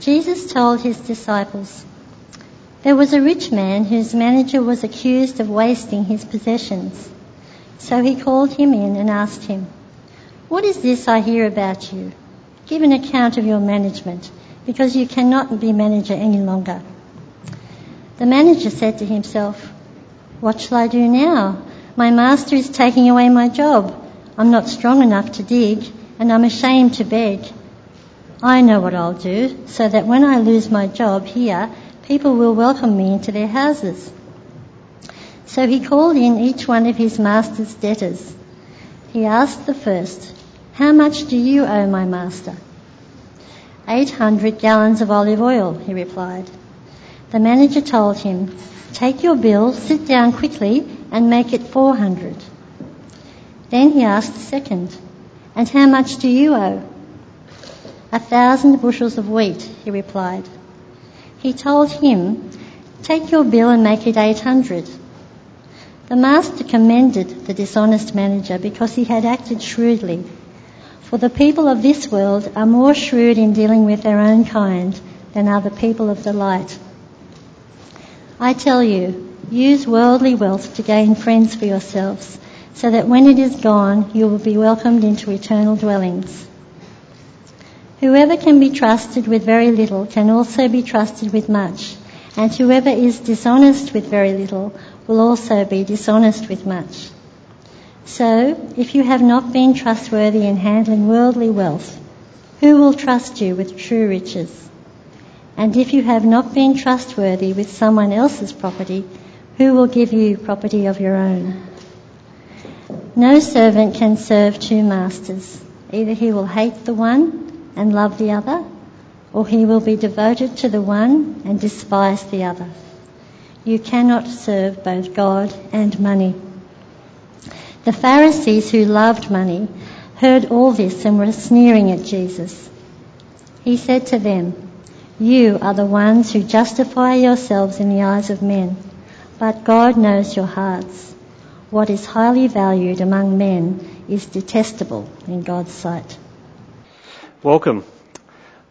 Jesus told his disciples, There was a rich man whose manager was accused of wasting his possessions. So he called him in and asked him, What is this I hear about you? Give an account of your management, because you cannot be manager any longer. The manager said to himself, What shall I do now? My master is taking away my job. I'm not strong enough to dig, and I'm ashamed to beg. I know what I'll do, so that when I lose my job here, people will welcome me into their houses. So he called in each one of his master's debtors. He asked the first, How much do you owe my master? Eight hundred gallons of olive oil, he replied. The manager told him, Take your bill, sit down quickly, and make it four hundred. Then he asked the second, And how much do you owe? A thousand bushels of wheat, he replied. He told him, Take your bill and make it eight hundred. The master commended the dishonest manager because he had acted shrewdly. For the people of this world are more shrewd in dealing with their own kind than are the people of the light. I tell you, use worldly wealth to gain friends for yourselves, so that when it is gone, you will be welcomed into eternal dwellings. Whoever can be trusted with very little can also be trusted with much, and whoever is dishonest with very little will also be dishonest with much. So, if you have not been trustworthy in handling worldly wealth, who will trust you with true riches? And if you have not been trustworthy with someone else's property, who will give you property of your own? No servant can serve two masters. Either he will hate the one and love the other, or he will be devoted to the one and despise the other. You cannot serve both God and money. The Pharisees who loved money heard all this and were sneering at Jesus. He said to them, You are the ones who justify yourselves in the eyes of men, but God knows your hearts. What is highly valued among men is detestable in God's sight. Welcome.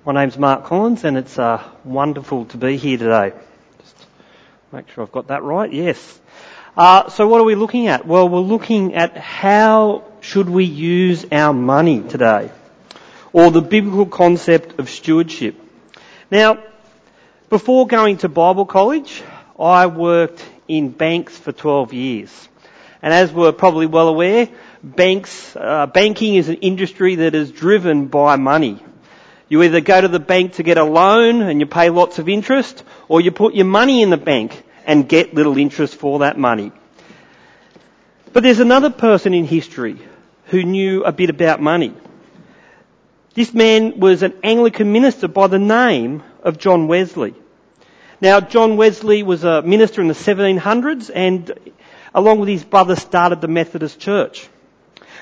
My name's Mark Collins and it's uh, wonderful to be here today. Just make sure I've got that right. Yes. Uh, so what are we looking at? Well, we're looking at how should we use our money today, or the biblical concept of stewardship. Now, before going to Bible college, I worked in banks for 12 years. And as we're probably well aware, banks, uh, banking is an industry that is driven by money. You either go to the bank to get a loan and you pay lots of interest, or you put your money in the bank and get little interest for that money. But there's another person in history who knew a bit about money. This man was an Anglican minister by the name of John Wesley. Now, John Wesley was a minister in the 1700s and along with his brother started the Methodist Church.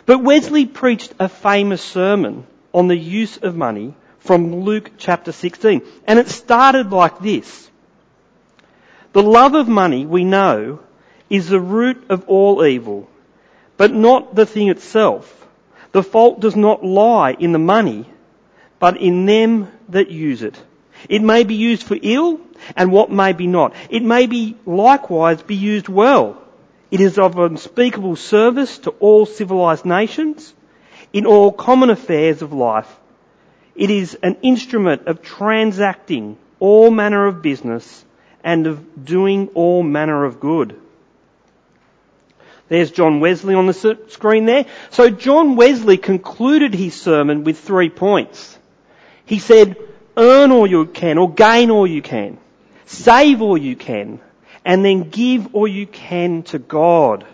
But Wesley preached a famous sermon on the use of money from Luke chapter 16. And it started like this. The love of money, we know, is the root of all evil, but not the thing itself. The fault does not lie in the money, but in them that use it. It may be used for ill, and what may be not. It may be likewise be used well. It is of unspeakable service to all civilized nations, in all common affairs of life, it is an instrument of transacting all manner of business and of doing all manner of good. There's John Wesley on the screen there. So John Wesley concluded his sermon with three points. He said, earn all you can or gain all you can. Save all you can. And then give all you can to God.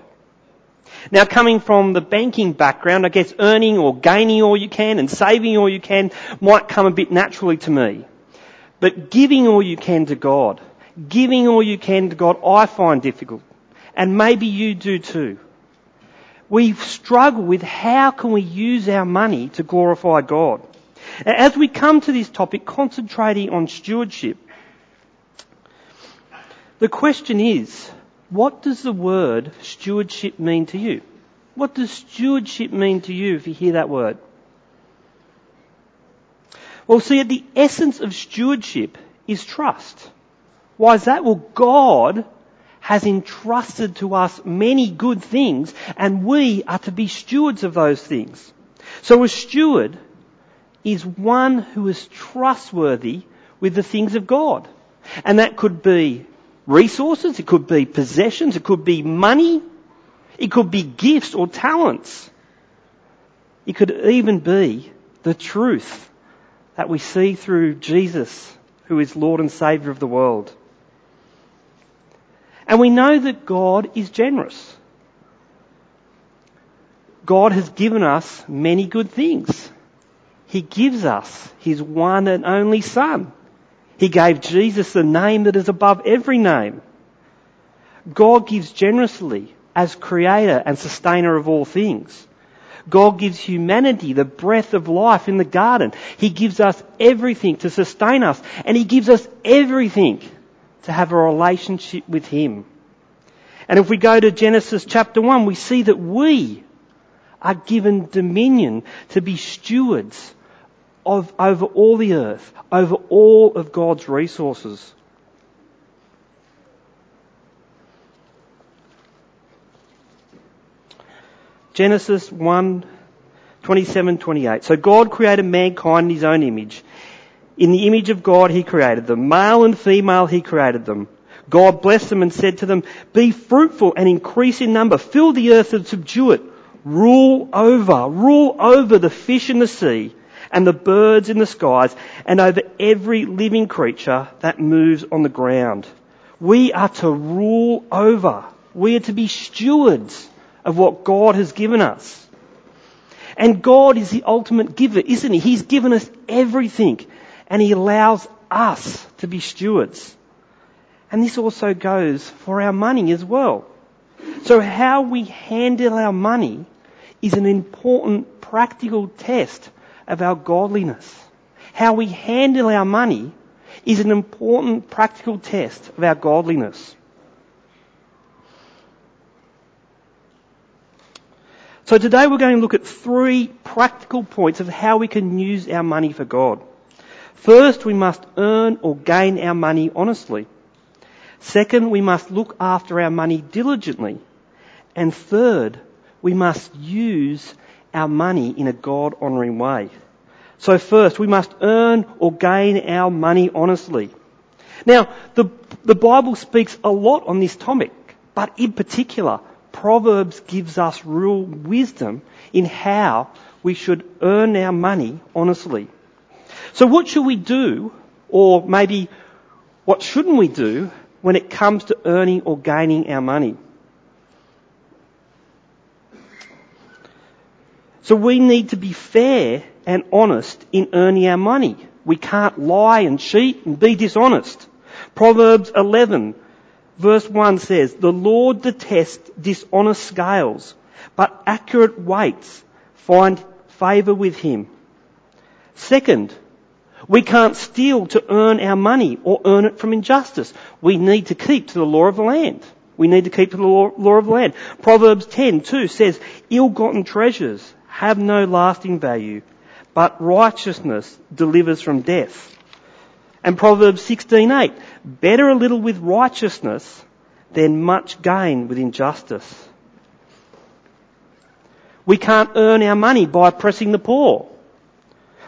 Now coming from the banking background, I guess earning or gaining all you can and saving all you can might come a bit naturally to me. But giving all you can to God, giving all you can to God, I find difficult. And maybe you do too. We struggle with how can we use our money to glorify God. As we come to this topic, concentrating on stewardship, the question is, what does the word stewardship mean to you? What does stewardship mean to you if you hear that word? Well, see, at the essence of stewardship is trust. Why is that? Well, God has entrusted to us many good things and we are to be stewards of those things. So a steward is one who is trustworthy with the things of God. And that could be resources, it could be possessions, it could be money, it could be gifts or talents. It could even be the truth that we see through Jesus, who is Lord and Saviour of the world. And we know that God is generous. God has given us many good things. He gives us His one and only Son. He gave Jesus the name that is above every name. God gives generously as creator and sustainer of all things. God gives humanity the breath of life in the garden. He gives us everything to sustain us and He gives us everything to have a relationship with Him. And if we go to Genesis chapter 1, we see that we are given dominion to be stewards of, over all the earth, over all of God's resources. Genesis 1, 27, 28. So God created mankind in his own image. In the image of God he created them. Male and female he created them. God blessed them and said to them, be fruitful and increase in number. Fill the earth and subdue it. Rule over, rule over the fish in the sea and the birds in the skies and over every living creature that moves on the ground. We are to rule over. We are to be stewards of what God has given us. And God is the ultimate giver, isn't He? He's given us everything and He allows us to be stewards. And this also goes for our money as well. So how we handle our money is an important practical test of our godliness. How we handle our money is an important practical test of our godliness. So today we're going to look at three practical points of how we can use our money for God. First, we must earn or gain our money honestly. Second, we must look after our money diligently. And third, we must use our money in a God honouring way. So first, we must earn or gain our money honestly. Now, the, the Bible speaks a lot on this topic, but in particular, Proverbs gives us real wisdom in how we should earn our money honestly. So what should we do, or maybe what shouldn't we do when it comes to earning or gaining our money. So we need to be fair and honest in earning our money. We can't lie and cheat and be dishonest. Proverbs 11 verse 1 says, The Lord detests dishonest scales, but accurate weights find favour with him. Second, we can't steal to earn our money or earn it from injustice. We need to keep to the law of the land. We need to keep to the law, law of the land. Proverbs 10 2 says, ill-gotten treasures have no lasting value, but righteousness delivers from death. And Proverbs 16:8, better a little with righteousness than much gain with injustice. We can't earn our money by oppressing the poor.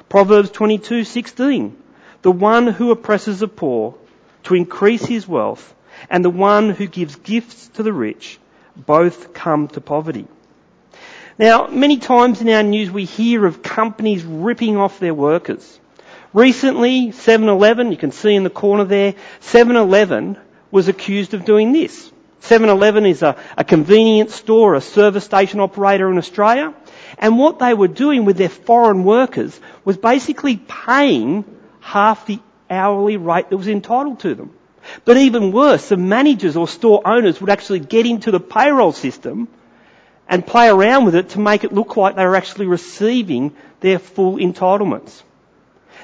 Proverbs 22:16 The one who oppresses the poor to increase his wealth and the one who gives gifts to the rich both come to poverty. Now, many times in our news we hear of companies ripping off their workers. Recently, 7-Eleven, you can see in the corner there, 7-Eleven was accused of doing this. 7-Eleven is a, a convenience store, a service station operator in Australia. And what they were doing with their foreign workers was basically paying half the hourly rate that was entitled to them. But even worse, the managers or store owners would actually get into the payroll system and play around with it to make it look like they were actually receiving their full entitlements.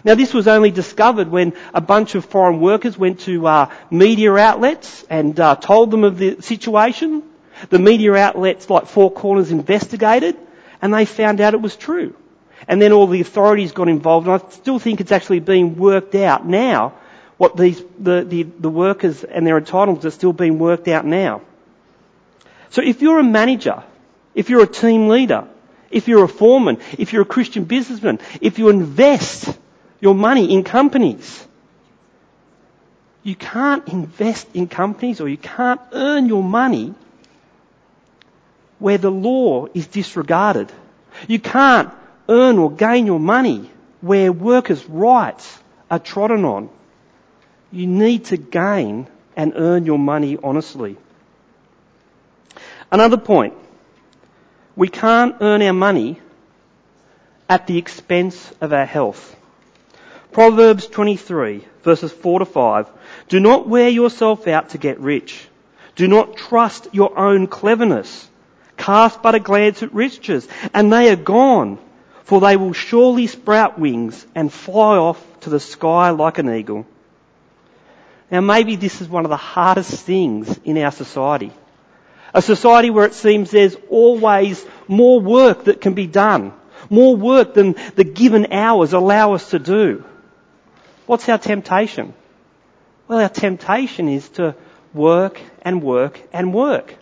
Now this was only discovered when a bunch of foreign workers went to uh, media outlets and uh, told them of the situation. The media outlets like Four Corners investigated and they found out it was true. And then all the authorities got involved, and I still think it's actually being worked out now. What these, the, the, the workers and their entitlements are still being worked out now. So if you're a manager, if you're a team leader, if you're a foreman, if you're a Christian businessman, if you invest your money in companies, you can't invest in companies or you can't earn your money where the law is disregarded. You can't earn or gain your money where workers' rights are trodden on. You need to gain and earn your money honestly. Another point. We can't earn our money at the expense of our health. Proverbs 23 verses 4 to 5. Do not wear yourself out to get rich. Do not trust your own cleverness. Cast but a glance at riches and they are gone for they will surely sprout wings and fly off to the sky like an eagle. Now maybe this is one of the hardest things in our society. A society where it seems there's always more work that can be done. More work than the given hours allow us to do. What's our temptation? Well, our temptation is to work and work and work.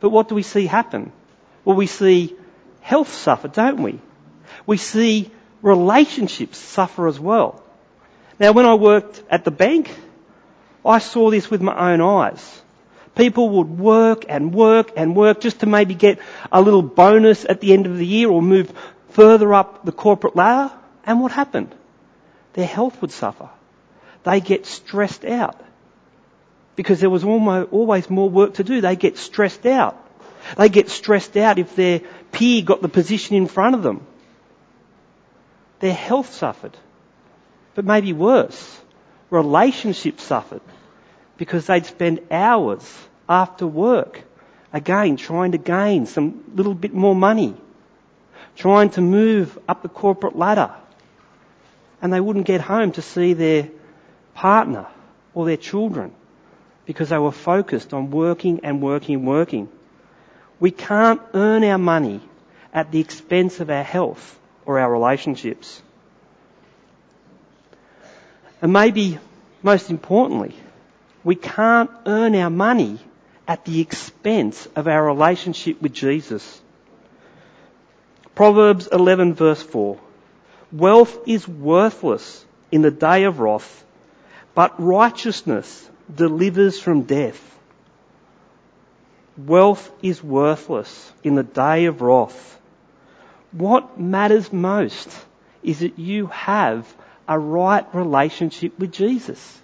But what do we see happen? Well, we see health suffer, don't we? we see relationships suffer as well. Now when I worked at the bank, I saw this with my own eyes. People would work and work and work just to maybe get a little bonus at the end of the year or move further up the corporate ladder. And what happened? Their health would suffer. They get stressed out. Because there was almost, always more work to do. They get stressed out. They get stressed out if their peer got the position in front of them their health suffered. But maybe worse, relationships suffered because they'd spend hours after work again trying to gain some little bit more money, trying to move up the corporate ladder. And they wouldn't get home to see their partner or their children because they were focused on working and working and working. We can't earn our money at the expense of our health or our relationships. And maybe most importantly, we can't earn our money at the expense of our relationship with Jesus. Proverbs 11 verse 4. Wealth is worthless in the day of wrath, but righteousness delivers from death. Wealth is worthless in the day of wrath, what matters most is that you have a right relationship with Jesus.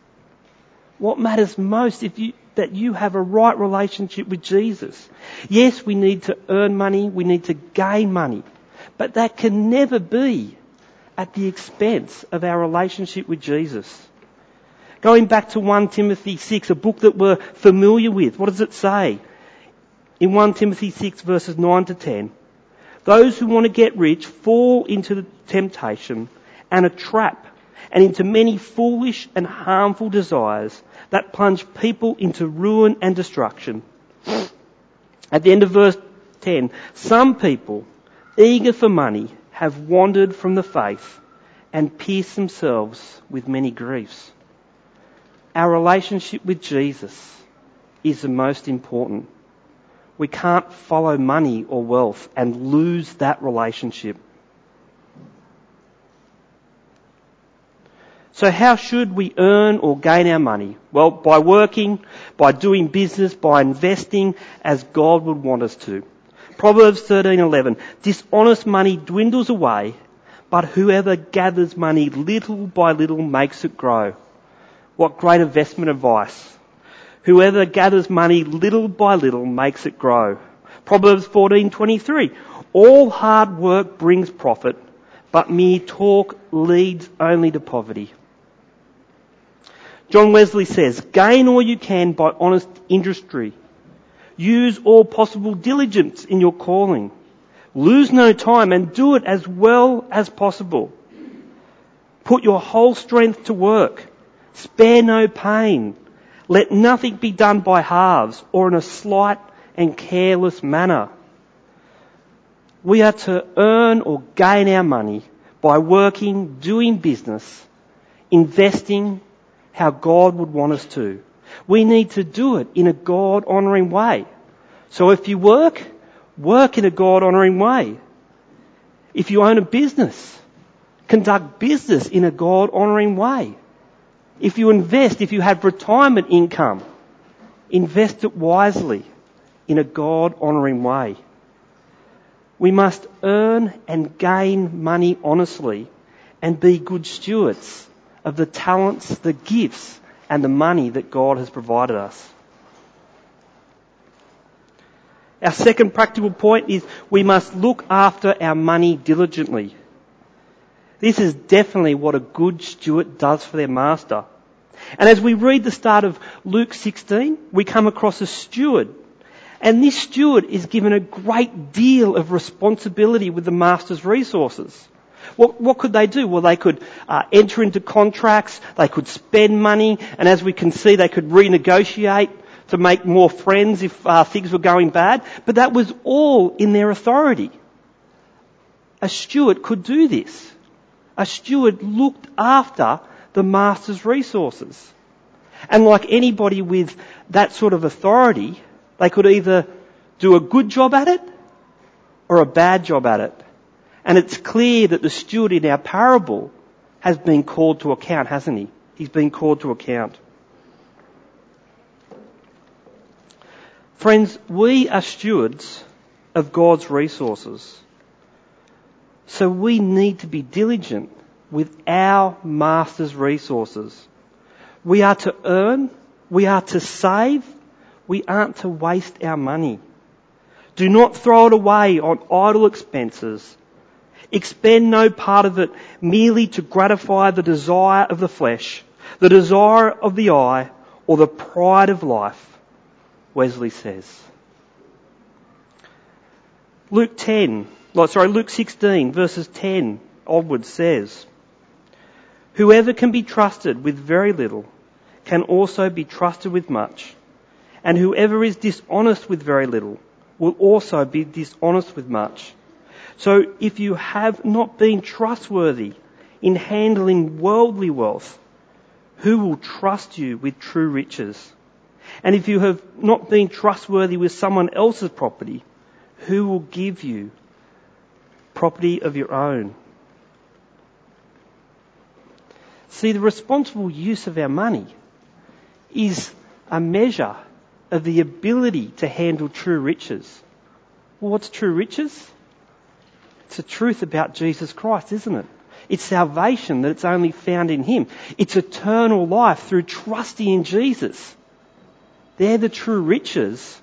What matters most if you, that you have a right relationship with Jesus. Yes, we need to earn money, we need to gain money, but that can never be at the expense of our relationship with Jesus. Going back to 1 Timothy 6, a book that we're familiar with, what does it say? In 1 Timothy 6 verses 9 to 10, those who want to get rich fall into the temptation and a trap and into many foolish and harmful desires that plunge people into ruin and destruction. At the end of verse 10, some people, eager for money, have wandered from the faith and pierced themselves with many griefs. Our relationship with Jesus is the most important. We can't follow money or wealth and lose that relationship. So how should we earn or gain our money? Well, by working, by doing business, by investing as God would want us to. Proverbs 13:11 Dishonest money dwindles away, but whoever gathers money little by little makes it grow. What great investment advice. Whoever gathers money little by little makes it grow. Proverbs 14:23. All hard work brings profit, but mere talk leads only to poverty. John Wesley says, gain all you can by honest industry. Use all possible diligence in your calling. Lose no time and do it as well as possible. Put your whole strength to work. Spare no pain. Let nothing be done by halves or in a slight and careless manner. We are to earn or gain our money by working, doing business, investing how God would want us to. We need to do it in a God honouring way. So if you work, work in a God honouring way. If you own a business, conduct business in a God honouring way. If you invest, if you have retirement income, invest it wisely in a God honouring way. We must earn and gain money honestly and be good stewards of the talents, the gifts, and the money that God has provided us. Our second practical point is we must look after our money diligently. This is definitely what a good steward does for their master. And as we read the start of Luke 16, we come across a steward. And this steward is given a great deal of responsibility with the master's resources. What, what could they do? Well, they could uh, enter into contracts, they could spend money, and as we can see, they could renegotiate to make more friends if uh, things were going bad. But that was all in their authority. A steward could do this. A steward looked after the master's resources. And like anybody with that sort of authority, they could either do a good job at it or a bad job at it. And it's clear that the steward in our parable has been called to account, hasn't he? He's been called to account. Friends, we are stewards of God's resources. So we need to be diligent with our Master's resources. We are to earn, we are to save, we aren't to waste our money. Do not throw it away on idle expenses. Expend no part of it merely to gratify the desire of the flesh, the desire of the eye, or the pride of life, Wesley says. Luke 10, sorry, Luke 16 verses 10 onwards says, Whoever can be trusted with very little can also be trusted with much. And whoever is dishonest with very little will also be dishonest with much. So if you have not been trustworthy in handling worldly wealth, who will trust you with true riches? And if you have not been trustworthy with someone else's property, who will give you property of your own? See, the responsible use of our money is a measure of the ability to handle true riches. Well, what's true riches? It's the truth about Jesus Christ, isn't it? It's salvation that it's only found in Him. It's eternal life through trusting in Jesus. They're the true riches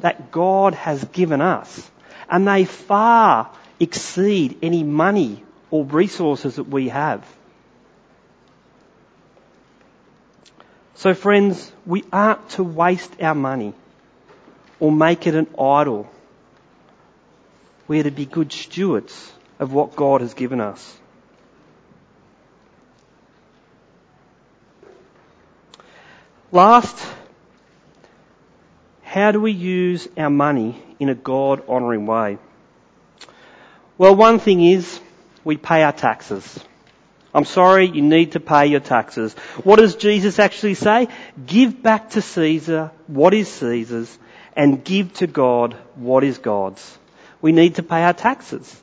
that God has given us. And they far exceed any money or resources that we have. So friends, we aren't to waste our money or make it an idol. We are to be good stewards of what God has given us. Last, how do we use our money in a God honouring way? Well, one thing is we pay our taxes. I'm sorry, you need to pay your taxes. What does Jesus actually say? Give back to Caesar what is Caesar's and give to God what is God's. We need to pay our taxes.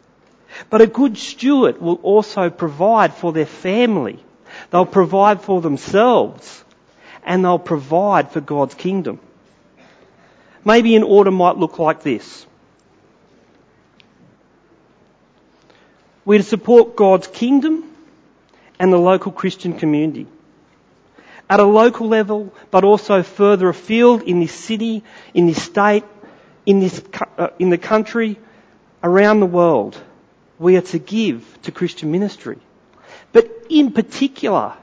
But a good steward will also provide for their family. They'll provide for themselves and they'll provide for God's kingdom. Maybe an order might look like this. We're to support God's kingdom and the local Christian community. At a local level, but also further afield in this city, in this state, in this, uh, in the country, around the world, we are to give to Christian ministry. But in particular,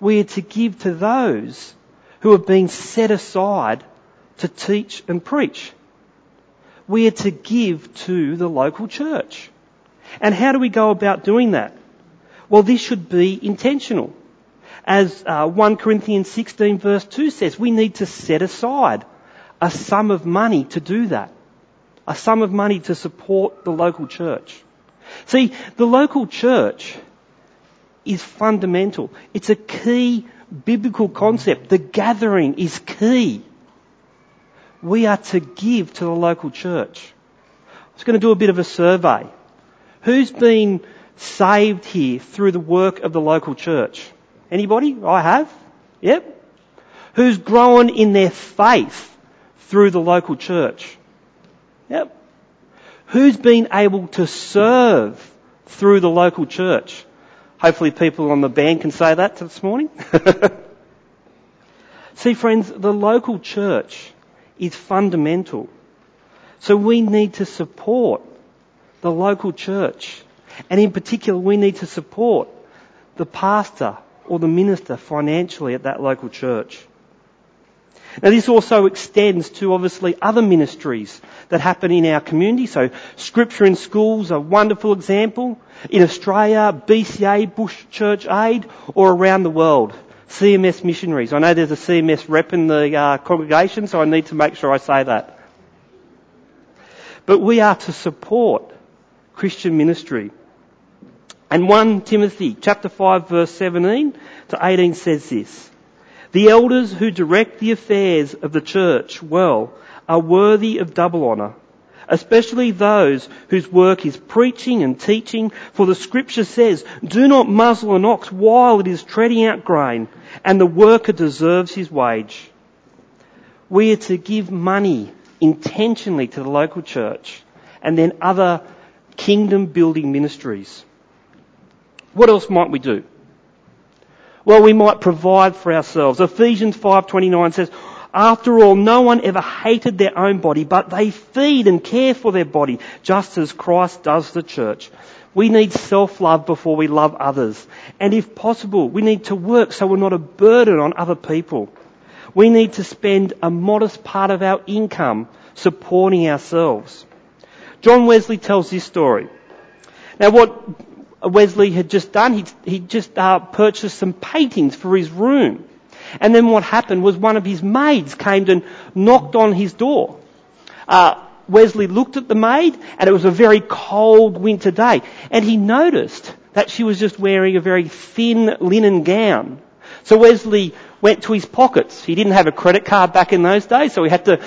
we are to give to those who have been set aside to teach and preach. We are to give to the local church. And how do we go about doing that? Well, this should be intentional. As uh, 1 Corinthians 16 verse 2 says, we need to set aside a sum of money to do that. a sum of money to support the local church. See, the local church is fundamental. It's a key biblical concept. The gathering is key. We are to give to the local church. I was going to do a bit of a survey. Who's been saved here through the work of the local church? Anybody? I have. Yep. Who's grown in their faith through the local church? Yep. Who's been able to serve through the local church? Hopefully people on the band can say that this morning. See friends, the local church is fundamental. So we need to support the local church. And in particular, we need to support the pastor or the minister financially at that local church. Now this also extends to obviously other ministries that happen in our community. So scripture in schools, a wonderful example. In Australia, BCA, Bush Church Aid, or around the world. CMS missionaries. I know there's a CMS rep in the uh, congregation, so I need to make sure I say that. But we are to support Christian ministry. And 1 Timothy chapter 5 verse 17 to 18 says this. The elders who direct the affairs of the church well are worthy of double honour, especially those whose work is preaching and teaching, for the scripture says, do not muzzle an ox while it is treading out grain, and the worker deserves his wage. We are to give money intentionally to the local church and then other kingdom building ministries. What else might we do? Well, we might provide for ourselves. Ephesians 5:29 says, after all, no one ever hated their own body, but they feed and care for their body, just as Christ does the church. We need self-love before we love others. And if possible, we need to work so we're not a burden on other people. We need to spend a modest part of our income supporting ourselves. John Wesley tells this story. Now what Wesley had just done, he he just uh, purchased some paintings for his room. And then what happened was one of his maids came and knocked on his door. Uh, Wesley looked at the maid and it was a very cold winter day and he noticed that she was just wearing a very thin linen gown. So Wesley went to his pockets. He didn't have a credit card back in those days so he had to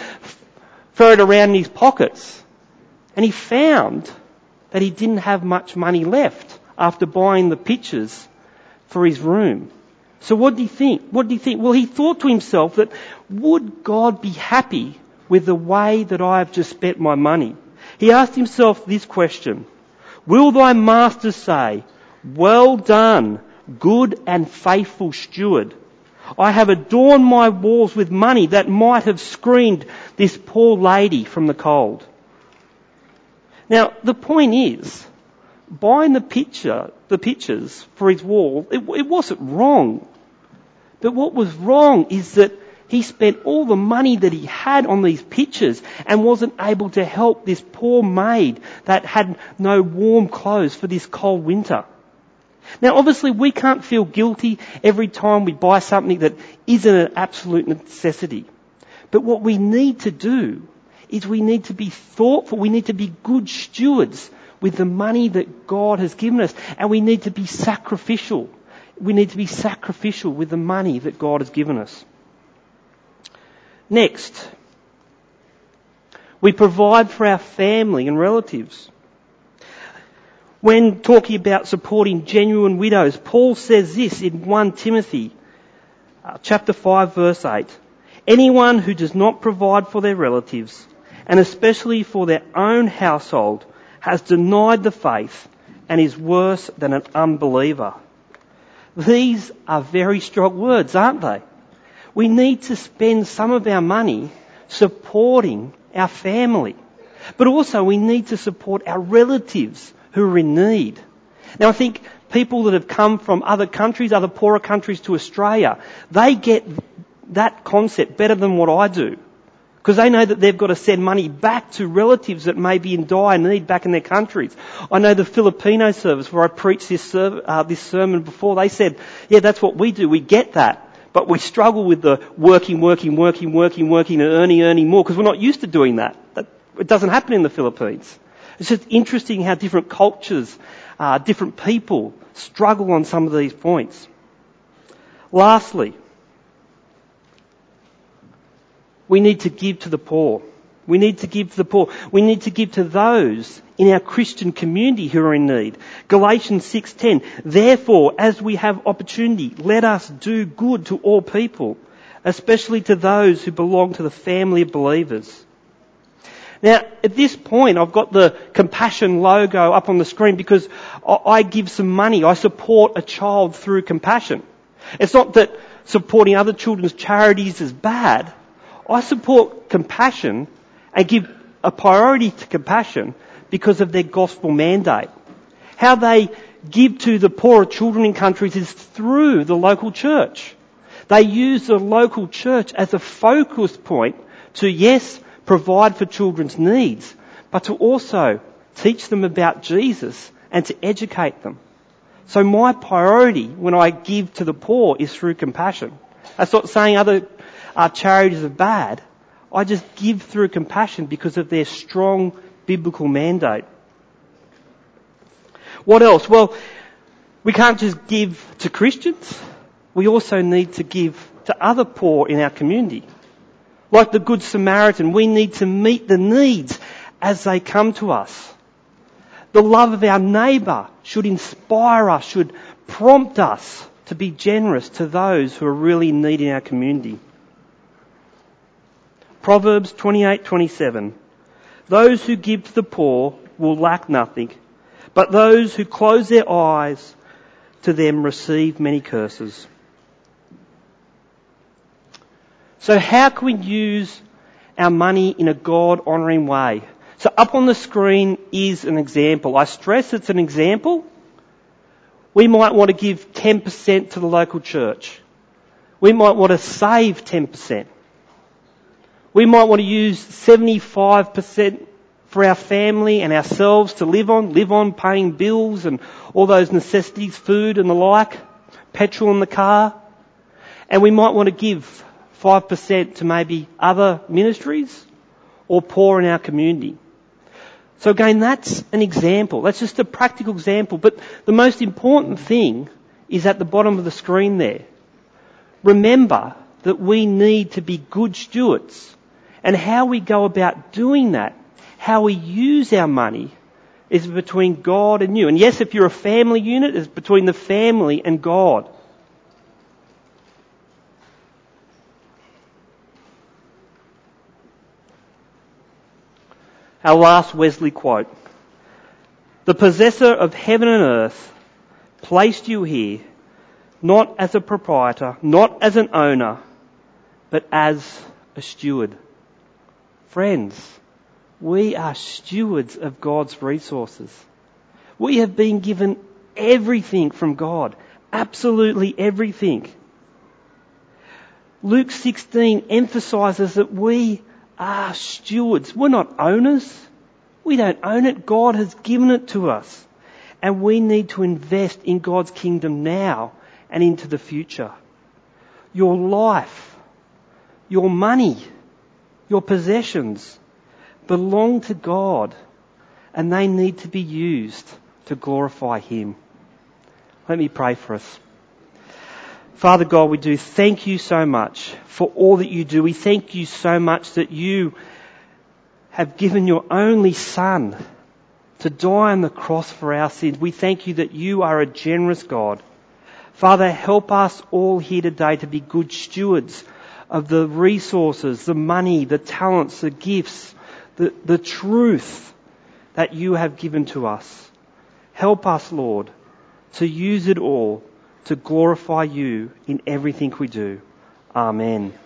ferret around in his pockets and he found that he didn't have much money left after buying the pictures for his room. So what did he think? What did he think? Well, he thought to himself that would God be happy with the way that I have just spent my money? He asked himself this question. Will thy master say, well done, good and faithful steward? I have adorned my walls with money that might have screened this poor lady from the cold. Now, the point is, buying the picture, the pictures for his wall, it, it wasn't wrong. But what was wrong is that he spent all the money that he had on these pictures and wasn't able to help this poor maid that had no warm clothes for this cold winter. Now obviously we can't feel guilty every time we buy something that isn't an absolute necessity. But what we need to do is we need to be thoughtful, we need to be good stewards with the money that God has given us. And we need to be sacrificial. We need to be sacrificial with the money that God has given us. Next, we provide for our family and relatives. When talking about supporting genuine widows, Paul says this in 1 Timothy uh, chapter 5 verse 8. Anyone who does not provide for their relatives, and especially for their own household, has denied the faith and is worse than an unbeliever. These are very strong words, aren't they? We need to spend some of our money supporting our family. But also we need to support our relatives who are in need. Now I think people that have come from other countries, other poorer countries to Australia, they get that concept better than what I do. Because they know that they've got to send money back to relatives that may be in dire need back in their countries. I know the Filipino service where I preached this, uh, this sermon before, they said, yeah, that's what we do. We get that. But we struggle with the working, working, working, working, working and earning, earning more because we're not used to doing that. that It doesn't happen in the Philippines. It's just interesting how different cultures, uh, different people struggle on some of these points. Lastly, we need to give to the poor. We need to give to the poor. We need to give to those in our Christian community who are in need. Galatians 6:10 Therefore as we have opportunity let us do good to all people especially to those who belong to the family of believers. Now, at this point, I've got the compassion logo up on the screen because I give some money. I support a child through compassion. It's not that supporting other children's charities is bad. I support compassion and give a priority to compassion because of their gospel mandate. How they give to the poorer children in countries is through the local church. They use the local church as a focus point to, yes, provide for children's needs, but to also teach them about Jesus and to educate them. So my priority when I give to the poor is through compassion. That's not saying other uh, charities are bad. I just give through compassion because of their strong biblical mandate. What else? Well, we can't just give to Christians. We also need to give to other poor in our community. Like the Good Samaritan, we need to meet the needs as they come to us. The love of our neighbour should inspire us, should prompt us to be generous to those who are really in need in our community. Proverbs 28:27 Those who give to the poor will lack nothing, but those who close their eyes to them receive many curses. So how can we use our money in a God honouring way? So up on the screen is an example. I stress it's an example. We might want to give 10% to the local church. We might want to save 10%. We might want to use 75% for our family and ourselves to live on, live on paying bills and all those necessities, food and the like, petrol in the car. And we might want to give 5% to maybe other ministries or poor in our community. So again, that's an example. That's just a practical example. But the most important thing is at the bottom of the screen there. Remember that we need to be good stewards. And how we go about doing that, how we use our money, is between God and you. And yes, if you're a family unit, it's between the family and God. Our last Wesley quote. The possessor of heaven and earth placed you here not as a proprietor, not as an owner, but as a steward. Friends, we are stewards of God's resources. We have been given everything from God. Absolutely everything. Luke 16 emphasizes that we are stewards. We're not owners. We don't own it. God has given it to us. And we need to invest in God's kingdom now and into the future. Your life, your money, your possessions belong to God and they need to be used to glorify Him. Let me pray for us. Father God, we do thank you so much for all that you do. We thank you so much that you have given your only Son to die on the cross for our sins. We thank you that you are a generous God. Father, help us all here today to be good stewards of the resources, the money, the talents, the gifts, the, the truth that you have given to us. Help us, Lord, to use it all to glorify you in everything we do. Amen.